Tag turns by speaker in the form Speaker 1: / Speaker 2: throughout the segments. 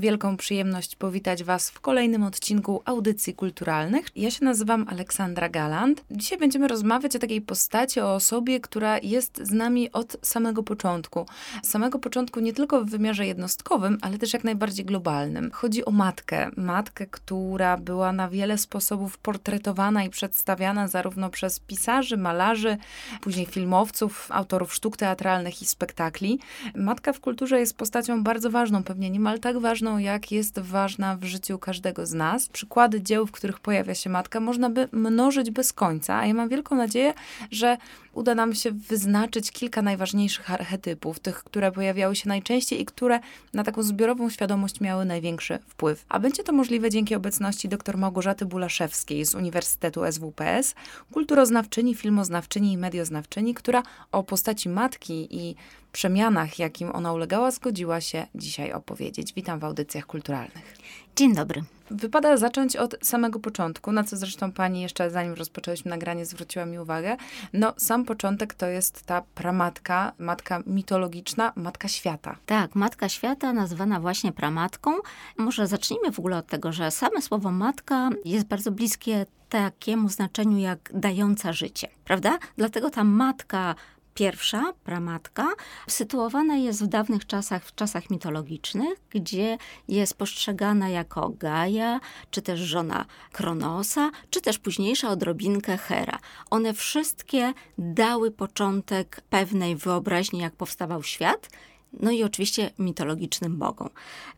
Speaker 1: Wielką przyjemność powitać Was w kolejnym odcinku Audycji Kulturalnych. Ja się nazywam Aleksandra Galant. Dzisiaj będziemy rozmawiać o takiej postaci, o osobie, która jest z nami od samego początku. Samego początku nie tylko w wymiarze jednostkowym, ale też jak najbardziej globalnym. Chodzi o matkę. Matkę, która była na wiele sposobów portretowana i przedstawiana zarówno przez pisarzy, malarzy, później filmowców, autorów sztuk teatralnych i spektakli. Matka w kulturze jest postacią bardzo ważną, pewnie niemal tak ważną, jak jest ważna w życiu każdego z nas. Przykłady dzieł, w których pojawia się matka, można by mnożyć bez końca, a ja mam wielką nadzieję, że uda nam się wyznaczyć kilka najważniejszych archetypów, tych, które pojawiały się najczęściej i które na taką zbiorową świadomość miały największy wpływ. A będzie to możliwe dzięki obecności dr Małgorzaty Bulaszewskiej z Uniwersytetu SWPS, kulturoznawczyni, filmoznawczyni i medioznawczyni, która o postaci matki i przemianach, jakim ona ulegała, zgodziła się dzisiaj opowiedzieć. Witam w audycjach kulturalnych.
Speaker 2: Dzień dobry.
Speaker 1: Wypada zacząć od samego początku, na co zresztą pani jeszcze zanim rozpoczęliśmy nagranie zwróciła mi uwagę. No, sam początek to jest ta pramatka, matka mitologiczna, matka świata.
Speaker 2: Tak, matka świata nazywana właśnie pramatką. Może zacznijmy w ogóle od tego, że same słowo matka jest bardzo bliskie takiemu znaczeniu jak dająca życie, prawda? Dlatego ta matka Pierwsza, pramatka, sytuowana jest w dawnych czasach, w czasach mitologicznych, gdzie jest postrzegana jako Gaja, czy też żona Kronosa, czy też późniejsza odrobinkę Hera. One wszystkie dały początek pewnej wyobraźni, jak powstawał świat, no i oczywiście mitologicznym bogom.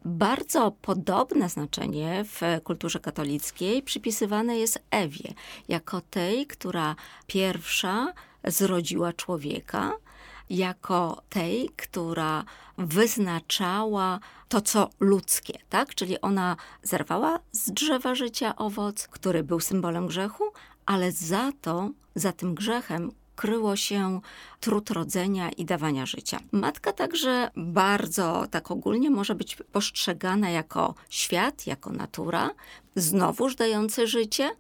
Speaker 2: Bardzo podobne znaczenie w kulturze katolickiej przypisywane jest Ewie, jako tej, która pierwsza zrodziła człowieka, jako tej, która wyznaczała to, co ludzkie, tak? Czyli ona zerwała z drzewa życia owoc, który był symbolem grzechu, ale za to, za tym grzechem kryło się trud rodzenia i dawania życia. Matka także bardzo tak ogólnie może być postrzegana jako świat, jako natura, znowuż dający życie,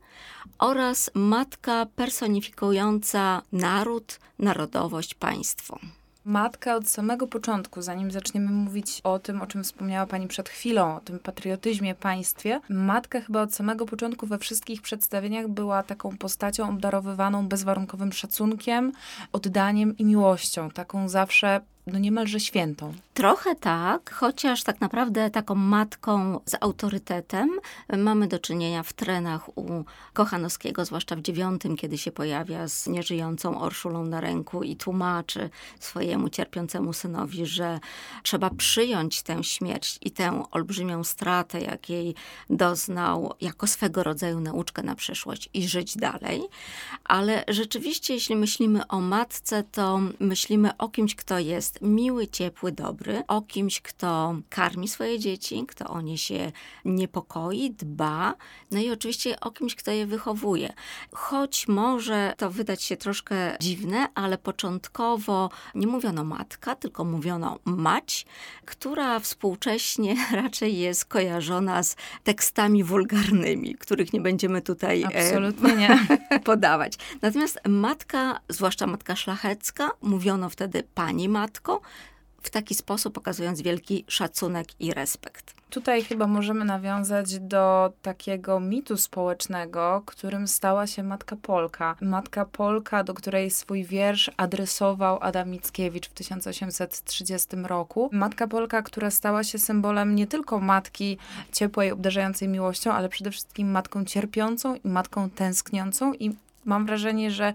Speaker 2: oraz matka personifikująca naród, narodowość, państwo.
Speaker 1: Matka od samego początku, zanim zaczniemy mówić o tym, o czym wspomniała Pani przed chwilą, o tym patriotyzmie, państwie, matka chyba od samego początku we wszystkich przedstawieniach była taką postacią obdarowywaną bezwarunkowym szacunkiem, oddaniem i miłością, taką zawsze no niemalże świętą.
Speaker 2: Trochę tak, chociaż tak naprawdę taką matką z autorytetem mamy do czynienia w trenach u Kochanowskiego, zwłaszcza w dziewiątym, kiedy się pojawia z nieżyjącą Orszulą na ręku i tłumaczy swojemu cierpiącemu synowi, że trzeba przyjąć tę śmierć i tę olbrzymią stratę, jakiej doznał, jako swego rodzaju nauczkę na przyszłość i żyć dalej. Ale rzeczywiście, jeśli myślimy o matce, to myślimy o kimś, kto jest jest miły, ciepły, dobry, o kimś, kto karmi swoje dzieci, kto o nie się niepokoi, dba, no i oczywiście o kimś, kto je wychowuje. Choć może to wydać się troszkę dziwne, ale początkowo nie mówiono matka, tylko mówiono mać, która współcześnie raczej jest kojarzona z tekstami wulgarnymi, których nie będziemy tutaj
Speaker 1: e, Absolutnie nie.
Speaker 2: podawać. Natomiast matka, zwłaszcza matka szlachecka, mówiono wtedy pani matka, w taki sposób pokazując wielki szacunek i respekt.
Speaker 1: Tutaj chyba możemy nawiązać do takiego mitu społecznego, którym stała się Matka Polka. Matka Polka, do której swój wiersz adresował Adam Mickiewicz w 1830 roku. Matka Polka, która stała się symbolem nie tylko matki ciepłej, obdarzającej miłością, ale przede wszystkim matką cierpiącą i matką tęskniącą i mam wrażenie, że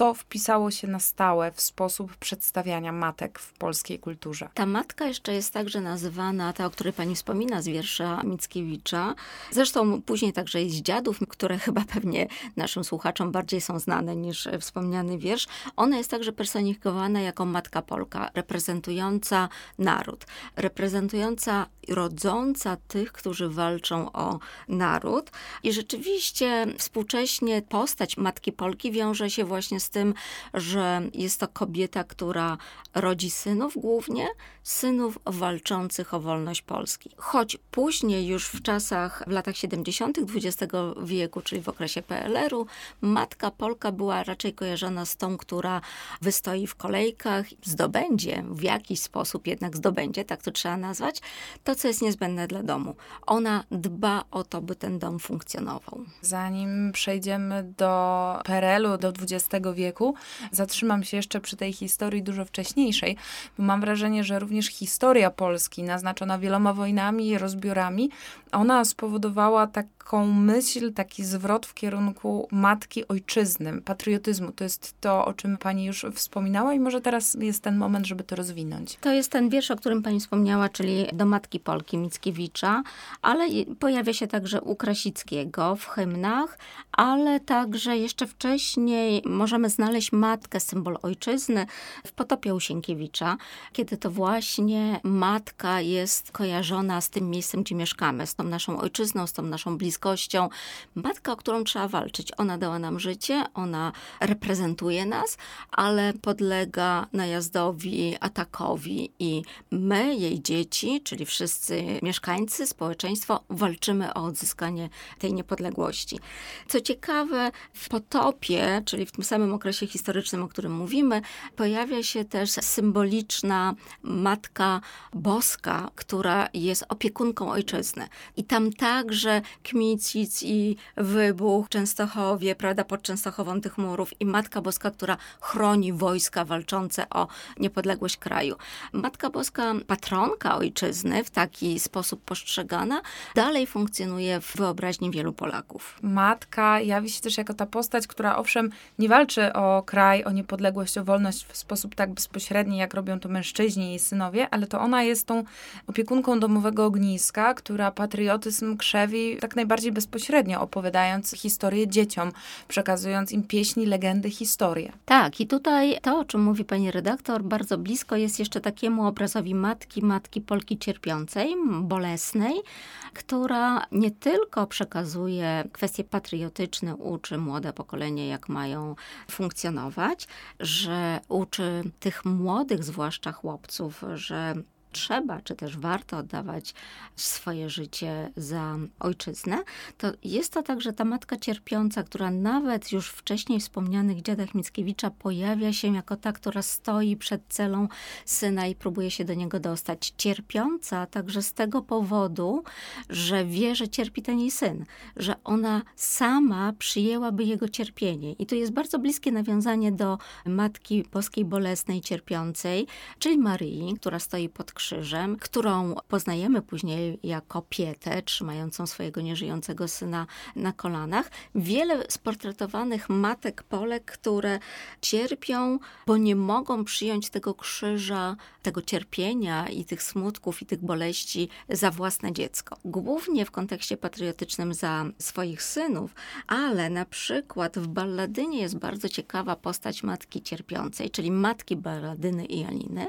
Speaker 1: to wpisało się na stałe w sposób przedstawiania matek w polskiej kulturze.
Speaker 2: Ta matka jeszcze jest także nazywana, ta, o której pani wspomina z wiersza Mickiewicza. Zresztą później także i z dziadów, które chyba pewnie naszym słuchaczom bardziej są znane niż wspomniany wiersz. Ona jest także personifikowana jako matka Polka, reprezentująca naród, reprezentująca rodząca tych, którzy walczą o naród. I rzeczywiście współcześnie postać matki Polki wiąże się właśnie z z tym, że jest to kobieta, która rodzi synów głównie, synów walczących o wolność Polski. Choć później, już w czasach, w latach 70. XX wieku, czyli w okresie PLR-u, matka Polka była raczej kojarzona z tą, która wystoi w kolejkach, zdobędzie, w jakiś sposób jednak zdobędzie, tak to trzeba nazwać, to, co jest niezbędne dla domu. Ona dba o to, by ten dom funkcjonował.
Speaker 1: Zanim przejdziemy do PRL-u, do XX wieku, zatrzymam się jeszcze przy tej historii dużo wcześniejszej, bo mam wrażenie, że również historia Polski, naznaczona wieloma wojnami i rozbiorami, ona spowodowała taką myśl, taki zwrot w kierunku matki ojczyzny, patriotyzmu. To jest to, o czym pani już wspominała i może teraz jest ten moment, żeby to rozwinąć.
Speaker 2: To jest ten wiersz, o którym pani wspomniała, czyli do Matki Polki Mickiewicza, ale pojawia się także u Krasickiego w hymnach, ale także jeszcze wcześniej możemy znaleźć matkę, symbol ojczyzny w Potopie u Sienkiewicza, kiedy to właśnie matka jest kojarzona z tym miejscem, gdzie mieszkamy, z tą naszą ojczyzną, z tą naszą bliskością. Matka, o którą trzeba walczyć. Ona dała nam życie, ona reprezentuje nas, ale podlega najazdowi, atakowi i my, jej dzieci, czyli wszyscy mieszkańcy, społeczeństwo, walczymy o odzyskanie tej niepodległości. Co ciekawe, w potopie, czyli w tym samym okresie historycznym, o którym mówimy, pojawia się też symboliczna Matka Boska, która jest opiekunką ojczyzny. I tam także Kmicic i wybuch Częstochowie, prawda, pod Częstochową tych murów i Matka Boska, która chroni wojska walczące o niepodległość kraju. Matka Boska, patronka ojczyzny, w taki sposób postrzegana, dalej funkcjonuje w wyobraźni wielu Polaków.
Speaker 1: Matka jawi się też jako ta postać, która owszem nie walczy o kraj, o niepodległość, o wolność w sposób tak bezpośredni, jak robią to mężczyźni i jej synowie, ale to ona jest tą opiekunką domowego ogniska, która patriotyzm krzewi tak najbardziej bezpośrednio, opowiadając historię dzieciom, przekazując im pieśni, legendy, historie.
Speaker 2: Tak, i tutaj to, o czym mówi pani redaktor, bardzo blisko jest jeszcze takiemu obrazowi matki, matki Polki cierpiącej, bolesnej, która nie tylko przekazuje kwestie patriotyczne, uczy młode pokolenie, jak mają funkcjonować, że uczy tych młodych, zwłaszcza chłopców, że trzeba, czy też warto oddawać swoje życie za ojczyznę, to jest to także ta matka cierpiąca, która nawet już wcześniej wspomnianych dziadach Mickiewicza pojawia się jako ta, która stoi przed celą syna i próbuje się do niego dostać. Cierpiąca także z tego powodu, że wie, że cierpi ten jej syn, że ona sama przyjęłaby jego cierpienie. I tu jest bardzo bliskie nawiązanie do Matki Boskiej Bolesnej Cierpiącej, czyli Maryi, która stoi pod krzyżem, którą poznajemy później jako Pietę, trzymającą swojego nieżyjącego syna na kolanach. Wiele sportretowanych matek Polek, które cierpią, bo nie mogą przyjąć tego krzyża, tego cierpienia i tych smutków i tych boleści za własne dziecko. Głównie w kontekście patriotycznym za swoich synów, ale na przykład w balladynie jest bardzo ciekawa postać matki cierpiącej, czyli matki balladyny i Aliny,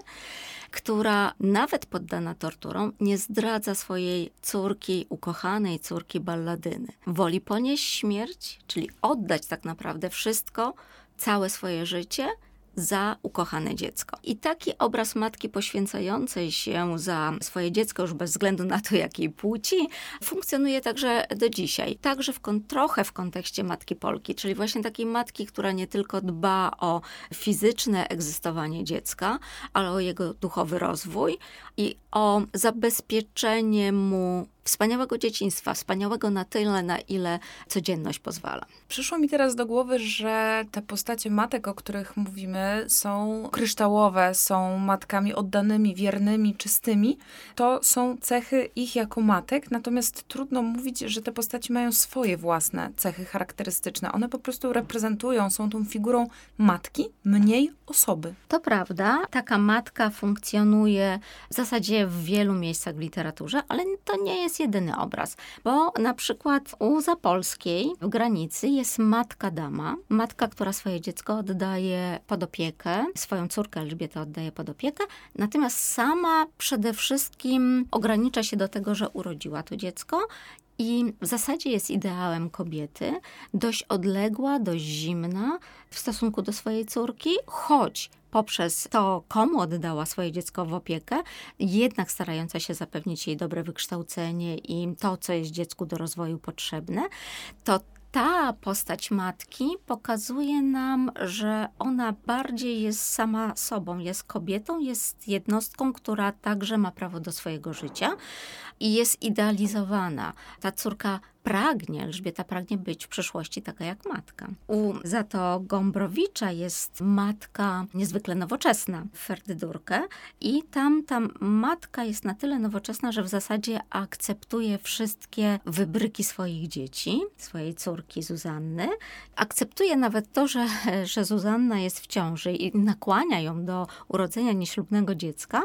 Speaker 2: która nawet poddana torturom nie zdradza swojej córki, ukochanej córki balladyny. Woli ponieść śmierć, czyli oddać tak naprawdę wszystko, całe swoje życie za ukochane dziecko. I taki obraz matki poświęcającej się za swoje dziecko, już bez względu na to, jakiej płci, funkcjonuje także do dzisiaj. Także w trochę w kontekście matki Polki, czyli właśnie takiej matki, która nie tylko dba o fizyczne egzystowanie dziecka, ale o jego duchowy rozwój i o zabezpieczenie mu wspaniałego dzieciństwa, wspaniałego na tyle, na ile codzienność pozwala.
Speaker 1: Przyszło mi teraz do głowy, że te postacie matek, o których mówimy, są kryształowe, są matkami oddanymi, wiernymi, czystymi. To są cechy ich jako matek, natomiast trudno mówić, że te postaci mają swoje własne cechy charakterystyczne. One po prostu reprezentują, są tą figurą matki, mniej osoby.
Speaker 2: To prawda, taka matka funkcjonuje w zasadzie w wielu miejscach w literaturze, ale to nie jest jedyny obraz, bo na przykład u Zapolskiej w granicy jest matka dama, matka, która swoje dziecko oddaje pod opiekę, swoją córkę Elżbietę oddaje pod opiekę, natomiast sama przede wszystkim ogranicza się do tego, że urodziła to dziecko i w zasadzie jest ideałem kobiety, dość odległa, dość zimna w stosunku do swojej córki, choć poprzez to, komu oddała swoje dziecko w opiekę, jednak starająca się zapewnić jej dobre wykształcenie i to, co jest dziecku do rozwoju potrzebne, to ta postać matki pokazuje nam, że ona bardziej jest sama sobą, jest kobietą, jest jednostką, która także ma prawo do swojego życia i jest idealizowana. Ta córka pragnie, Elżbieta pragnie być w przyszłości taka jak matka. U za to Gombrowicza jest matka niezwykle nowoczesna, Ferdydurkę i tam ta matka jest na tyle nowoczesna, że w zasadzie akceptuje wszystkie wybryki swoich dzieci, swojej córki Zuzanny. Akceptuje nawet to, że, że Zuzanna jest w ciąży i nakłania ją do urodzenia nieślubnego dziecka,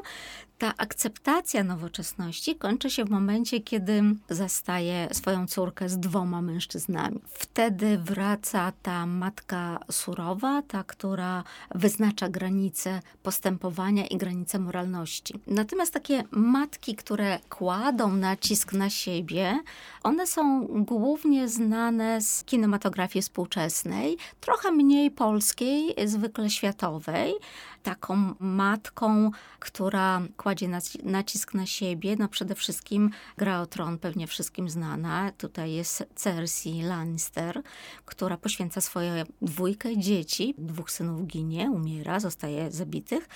Speaker 2: ta akceptacja nowoczesności kończy się w momencie, kiedy zastaje swoją córkę z dwoma mężczyznami. Wtedy wraca ta matka surowa, ta, która wyznacza granice postępowania i granice moralności. Natomiast takie matki, które kładą nacisk na siebie, one są głównie znane z kinematografii współczesnej, trochę mniej polskiej, zwykle światowej taką matką, która kładzie nacisk na siebie. No przede wszystkim gra o tron, pewnie wszystkim znana. Tutaj jest Cersei Lannister, która poświęca swoje dwójkę dzieci. Dwóch synów ginie, umiera, zostaje zabitych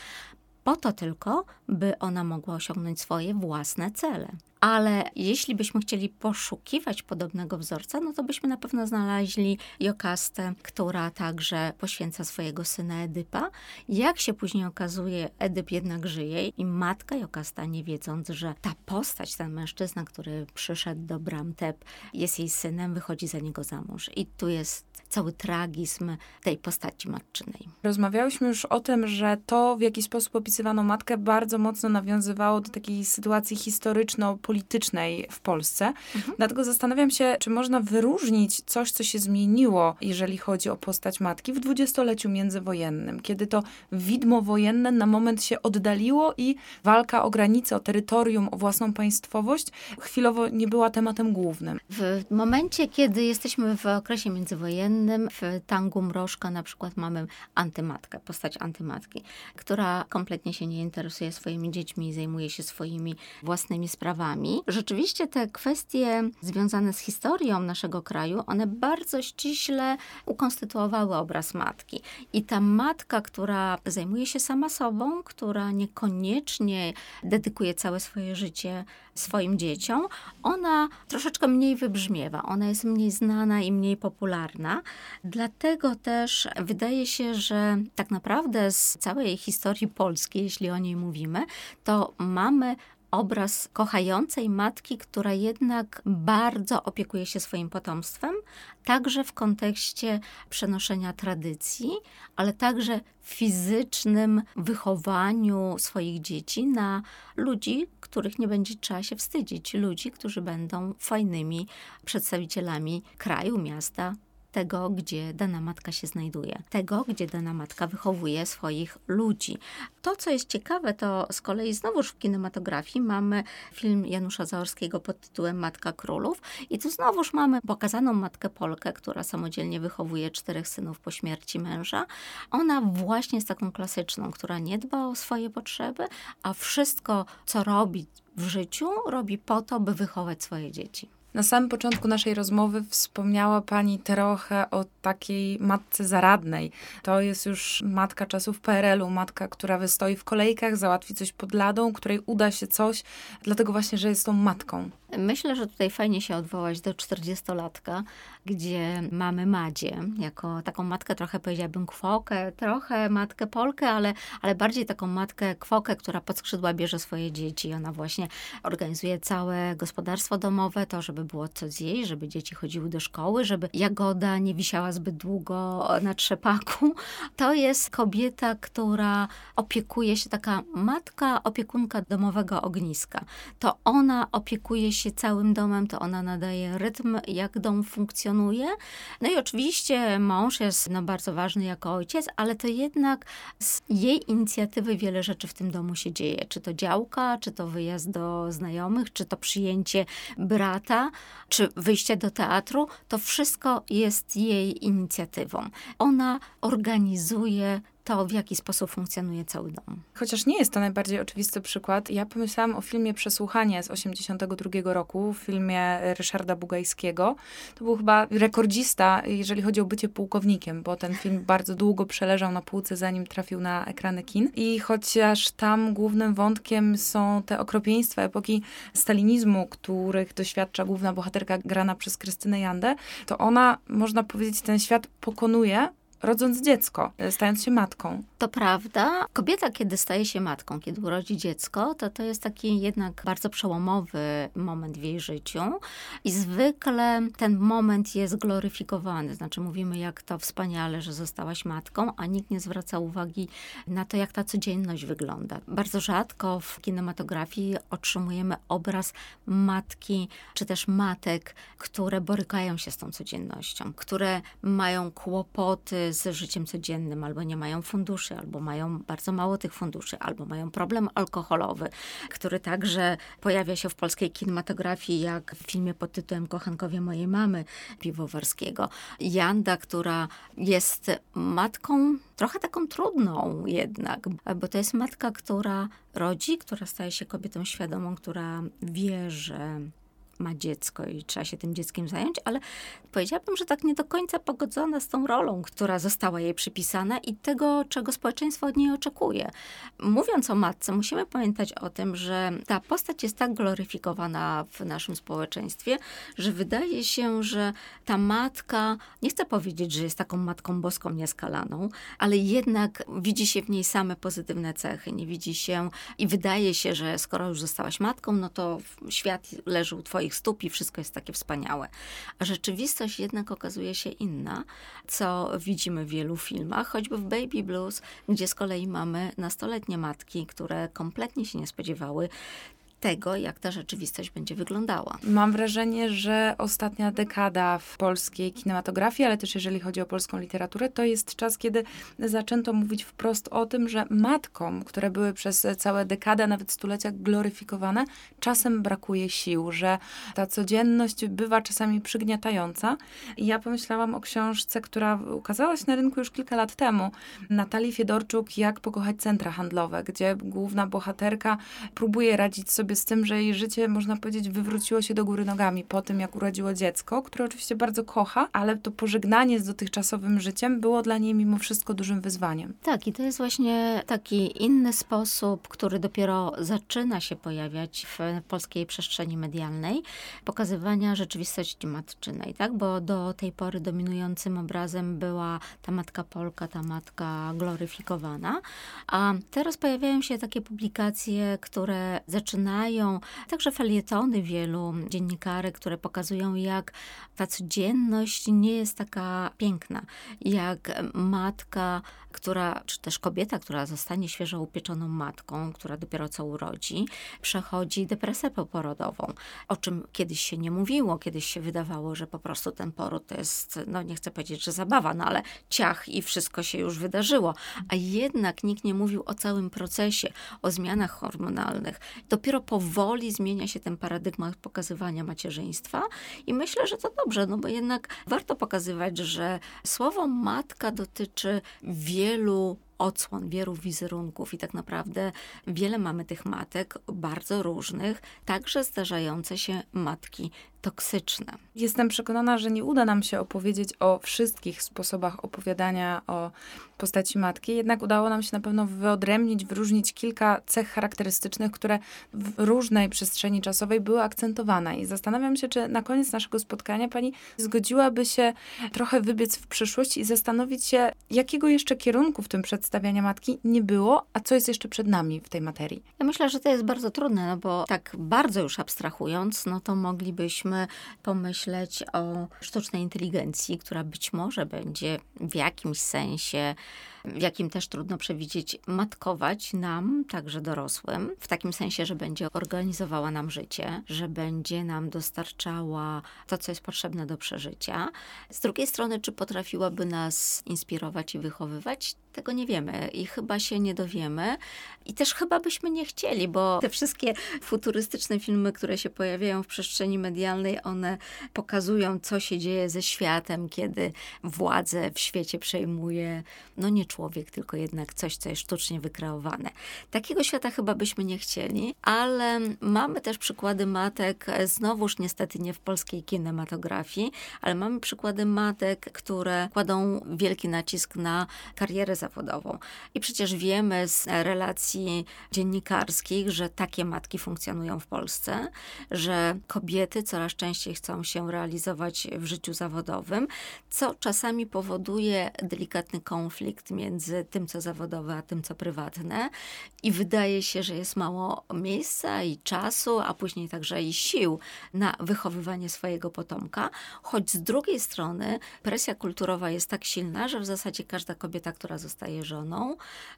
Speaker 2: po to tylko, by ona mogła osiągnąć swoje własne cele. Ale jeśli byśmy chcieli poszukiwać podobnego wzorca, no to byśmy na pewno znaleźli Jokastę, która także poświęca swojego syna Edypa. Jak się później okazuje, Edyp jednak żyje i matka Jokasta, nie wiedząc, że ta postać, ten mężczyzna, który przyszedł do Bramtep, jest jej synem, wychodzi za niego za mąż. I tu jest cały tragizm tej postaci matczynej.
Speaker 1: Rozmawiałyśmy już o tym, że to, w jaki sposób opisywano matkę, bardzo mocno nawiązywało do takiej sytuacji historyczno politycznej w Polsce. Mhm. Dlatego zastanawiam się, czy można wyróżnić coś, co się zmieniło, jeżeli chodzi o postać matki w dwudziestoleciu międzywojennym, kiedy to widmo wojenne na moment się oddaliło i walka o granice, o terytorium, o własną państwowość chwilowo nie była tematem głównym.
Speaker 2: W momencie, kiedy jesteśmy w okresie międzywojennym, w tangu Mrożka na przykład mamy antymatkę, postać antymatki, która kompletnie się nie interesuje swoimi dziećmi i zajmuje się swoimi własnymi sprawami Rzeczywiście te kwestie związane z historią naszego kraju, one bardzo ściśle ukonstytuowały obraz matki. I ta matka, która zajmuje się sama sobą, która niekoniecznie dedykuje całe swoje życie swoim dzieciom, ona troszeczkę mniej wybrzmiewa, ona jest mniej znana i mniej popularna. Dlatego też wydaje się, że tak naprawdę z całej historii polskiej, jeśli o niej mówimy, to mamy obraz kochającej matki, która jednak bardzo opiekuje się swoim potomstwem, także w kontekście przenoszenia tradycji, ale także fizycznym wychowaniu swoich dzieci na ludzi, których nie będzie trzeba się wstydzić, ludzi, którzy będą fajnymi przedstawicielami kraju, miasta, tego, gdzie dana matka się znajduje, tego, gdzie dana matka wychowuje swoich ludzi. To, co jest ciekawe, to z kolei znowuż w kinematografii mamy film Janusza Zaorskiego pod tytułem Matka Królów i tu znowuż mamy pokazaną matkę Polkę, która samodzielnie wychowuje czterech synów po śmierci męża. Ona właśnie jest taką klasyczną, która nie dba o swoje potrzeby, a wszystko, co robi w życiu, robi po to, by wychować swoje dzieci.
Speaker 1: Na samym początku naszej rozmowy wspomniała Pani trochę o takiej matce zaradnej. To jest już matka czasów PRL-u, matka, która wystoi w kolejkach, załatwi coś pod ladą, której uda się coś, dlatego właśnie, że jest tą matką.
Speaker 2: Myślę, że tutaj fajnie się odwołać do 40-latka, gdzie mamy Madzie, jako taką matkę trochę powiedziałabym kwokę, trochę matkę Polkę, ale, ale bardziej taką matkę kwokę, która pod skrzydła bierze swoje dzieci. Ona właśnie organizuje całe gospodarstwo domowe, to żeby było co zjeść, żeby dzieci chodziły do szkoły, żeby jagoda nie wisiała zbyt długo na trzepaku. To jest kobieta, która opiekuje się, taka matka opiekunka domowego ogniska. To ona opiekuje się całym domem, to ona nadaje rytm, jak dom funkcjonuje. No i oczywiście mąż jest no, bardzo ważny jako ojciec, ale to jednak z jej inicjatywy wiele rzeczy w tym domu się dzieje. Czy to działka, czy to wyjazd do znajomych, czy to przyjęcie brata. Czy wyjście do teatru, to wszystko jest jej inicjatywą. Ona organizuje to, w jaki sposób funkcjonuje cały dom.
Speaker 1: Chociaż nie jest to najbardziej oczywisty przykład, ja pomyślałam o filmie Przesłuchanie z 82 roku, filmie Ryszarda Bugajskiego. To był chyba rekordzista, jeżeli chodzi o bycie pułkownikiem, bo ten film bardzo długo przeleżał na półce, zanim trafił na ekrany kin. I chociaż tam głównym wątkiem są te okropieństwa epoki stalinizmu, których doświadcza główna bohaterka grana przez Krystynę Jandę, to ona, można powiedzieć, ten świat pokonuje, rodząc dziecko, stając się matką.
Speaker 2: To prawda. Kobieta, kiedy staje się matką, kiedy urodzi dziecko, to to jest taki jednak bardzo przełomowy moment w jej życiu. I zwykle ten moment jest gloryfikowany. Znaczy mówimy, jak to wspaniale, że zostałaś matką, a nikt nie zwraca uwagi na to, jak ta codzienność wygląda. Bardzo rzadko w kinematografii otrzymujemy obraz matki, czy też matek, które borykają się z tą codziennością, które mają kłopoty z życiem codziennym albo nie mają funduszy, albo mają bardzo mało tych funduszy, albo mają problem alkoholowy, który także pojawia się w polskiej kinematografii, jak w filmie pod tytułem Kochankowie mojej mamy Piwowarskiego. Janda, która jest matką trochę taką trudną jednak, bo to jest matka, która rodzi, która staje się kobietą świadomą, która wie, że ma dziecko i trzeba się tym dzieckiem zająć, ale powiedziałabym, że tak nie do końca pogodzona z tą rolą, która została jej przypisana i tego, czego społeczeństwo od niej oczekuje. Mówiąc o matce, musimy pamiętać o tym, że ta postać jest tak gloryfikowana w naszym społeczeństwie, że wydaje się, że ta matka, nie chcę powiedzieć, że jest taką matką boską nieskalaną, ale jednak widzi się w niej same pozytywne cechy. Nie widzi się i wydaje się, że skoro już zostałaś matką, no to świat leży u twoich stóp i wszystko jest takie wspaniałe. A rzeczywistość jednak okazuje się inna, co widzimy w wielu filmach, choćby w Baby Blues, gdzie z kolei mamy nastoletnie matki, które kompletnie się nie spodziewały tego, jak ta rzeczywistość będzie wyglądała.
Speaker 1: Mam wrażenie, że ostatnia dekada w polskiej kinematografii, ale też jeżeli chodzi o polską literaturę, to jest czas, kiedy zaczęto mówić wprost o tym, że matkom, które były przez całe dekady, nawet stulecia gloryfikowane, czasem brakuje sił, że ta codzienność bywa czasami przygniatająca. I ja pomyślałam o książce, która ukazała się na rynku już kilka lat temu, Natalii Fiedorczuk, Jak pokochać centra handlowe, gdzie główna bohaterka próbuje radzić sobie sobie z tym, że jej życie, można powiedzieć, wywróciło się do góry nogami po tym, jak urodziło dziecko, które oczywiście bardzo kocha, ale to pożegnanie z dotychczasowym życiem było dla niej mimo wszystko dużym wyzwaniem.
Speaker 2: Tak, i to jest właśnie taki inny sposób, który dopiero zaczyna się pojawiać w polskiej przestrzeni medialnej, pokazywania rzeczywistości matczynej, tak? Bo do tej pory dominującym obrazem była ta matka Polka, ta matka gloryfikowana, a teraz pojawiają się takie publikacje, które zaczynają mają także felietony wielu dziennikarek, które pokazują, jak ta codzienność nie jest taka piękna, jak matka, która, czy też kobieta, która zostanie świeżo upieczoną matką, która dopiero co urodzi, przechodzi depresję poporodową, o czym kiedyś się nie mówiło, kiedyś się wydawało, że po prostu ten poród to jest, no nie chcę powiedzieć, że zabawa, no ale ciach i wszystko się już wydarzyło, a jednak nikt nie mówił o całym procesie, o zmianach hormonalnych. Dopiero powoli zmienia się ten paradygmat pokazywania macierzyństwa i myślę, że to dobrze, no bo jednak warto pokazywać, że słowo matka dotyczy wielu odsłon, wielu wizerunków i tak naprawdę wiele mamy tych matek, bardzo różnych, także zdarzające się matki toksyczne.
Speaker 1: Jestem przekonana, że nie uda nam się opowiedzieć o wszystkich sposobach opowiadania o postaci matki, jednak udało nam się na pewno wyodrębnić, wyróżnić kilka cech charakterystycznych, które w różnej przestrzeni czasowej były akcentowane. I zastanawiam się, czy na koniec naszego spotkania pani zgodziłaby się trochę wybiec w przyszłość i zastanowić się, jakiego jeszcze kierunku w tym przedstawiania matki nie było, a co jest jeszcze przed nami w tej materii.
Speaker 2: Ja myślę, że to jest bardzo trudne, no bo tak bardzo już abstrahując, no to moglibyśmy pomyśleć o sztucznej inteligencji, która być może będzie w jakimś sensie w jakim też trudno przewidzieć, matkować nam, także dorosłym, w takim sensie, że będzie organizowała nam życie, że będzie nam dostarczała to, co jest potrzebne do przeżycia. Z drugiej strony, czy potrafiłaby nas inspirować i wychowywać? Tego nie wiemy i chyba się nie dowiemy. I też chyba byśmy nie chcieli, bo te wszystkie futurystyczne filmy, które się pojawiają w przestrzeni medialnej, one pokazują, co się dzieje ze światem, kiedy władzę w świecie przejmuje, no nie człowiek, tylko jednak coś, co jest sztucznie wykreowane. Takiego świata chyba byśmy nie chcieli, ale mamy też przykłady matek, znowuż niestety nie w polskiej kinematografii, ale mamy przykłady matek, które kładą wielki nacisk na karierę zawodową. I przecież wiemy z relacji dziennikarskich, że takie matki funkcjonują w Polsce, że kobiety coraz częściej chcą się realizować w życiu zawodowym, co czasami powoduje delikatny konflikt między tym, co zawodowe, a tym, co prywatne. I wydaje się, że jest mało miejsca i czasu, a później także i sił na wychowywanie swojego potomka. Choć z drugiej strony presja kulturowa jest tak silna, że w zasadzie każda kobieta, która zostaje żoną,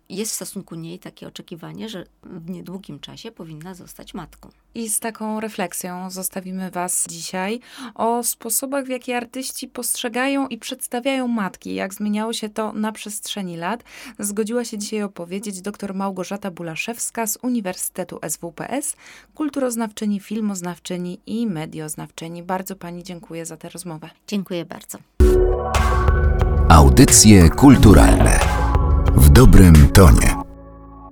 Speaker 2: jest w stosunku niej takie oczekiwanie, że w niedługim czasie powinna zostać matką.
Speaker 1: I z taką refleksją zostawimy Was dzisiaj o sposobach, w jaki artyści postrzegają i przedstawiają matki, jak zmieniało się to na przestrzeni lat. Zgodziła się dzisiaj opowiedzieć dr Małgorzata Bulaszewska z Uniwersytetu SWPS, kulturoznawczyni, filmoznawczyni i medioznawczyni. Bardzo Pani dziękuję za tę rozmowę.
Speaker 2: Dziękuję bardzo.
Speaker 3: Audycje kulturalne w dobrym tonie.